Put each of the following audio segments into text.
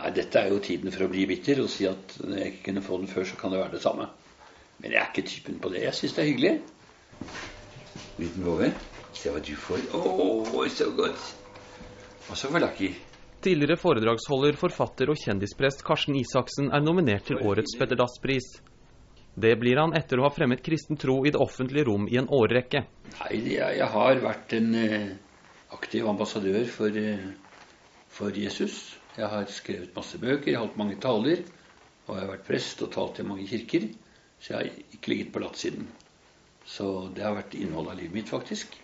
Nei, dette er jo tiden for å bli bitter og si at når jeg ikke kunne få den før, så kan det være det samme. Men jeg er ikke typen på det. Jeg syns det er hyggelig. Liten Våge, se hva du får. Å, så godt. Og så var Lucky. Tidligere foredragsholder, forfatter og kjendisprest Karsten Isaksen er nominert til årets Petter Dass-pris. Det blir han etter å ha fremmet kristen tro i det offentlige rom i en årrekke. Nei, jeg, jeg har vært en eh, aktiv ambassadør for, eh, for Jesus. Jeg har skrevet masse bøker, jeg har holdt mange taler. Og jeg har vært prest og talt i mange kirker. Så jeg har ikke ligget på latsiden. Så det har vært innholdet av livet mitt, faktisk.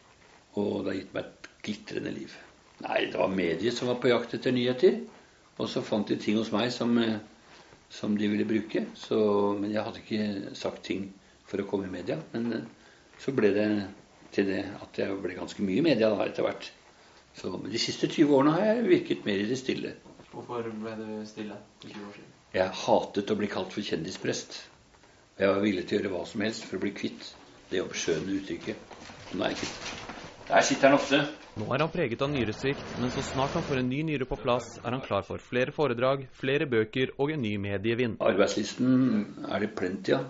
Og det har gitt meg et glitrende liv. Nei, det var mediet som var på jakt etter nyheter. Og så fant de ting hos meg som, eh, som de ville bruke. Så, men jeg hadde ikke sagt ting for å komme i media. Men eh, så ble det til det at jeg ble ganske mye i media da etter hvert. Så de siste 20 årene har jeg virket mer i det stille. Hvorfor ble du stille for 20 år siden? Jeg hatet å bli kalt for kjendisprest. Og jeg var villig til å gjøre hva som helst for å bli kvitt det obskjønne uttrykket. Nå er jeg kvitt. Der sitter han ofte. Nå er han preget av nyresvikt, men så snart han får en ny nyre på plass, er han klar for flere foredrag, flere bøker og en ny medievind. Arbeidslisten er det plenty av.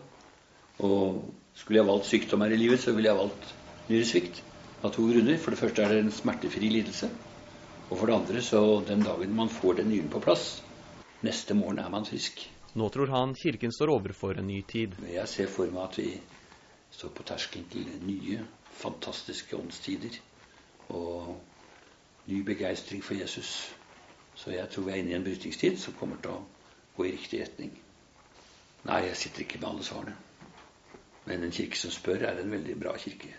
Og skulle jeg valgt sykdom her i livet, så ville jeg valgt nyresvikt. Av to grunner. For det første er det en smertefri lidelse. Og for det andre, så den dagen man får den nyren på plass, neste morgen er man frisk. Nå tror han kirken står overfor en ny tid. Jeg ser for meg at vi står på terskelen til nye, fantastiske åndstider og ny begeistring for Jesus. Så jeg tror vi er inne i en brytningstid som kommer til å gå i riktig retning. Nei, jeg sitter ikke med alle svarene. Men en kirke som spør, er en veldig bra kirke.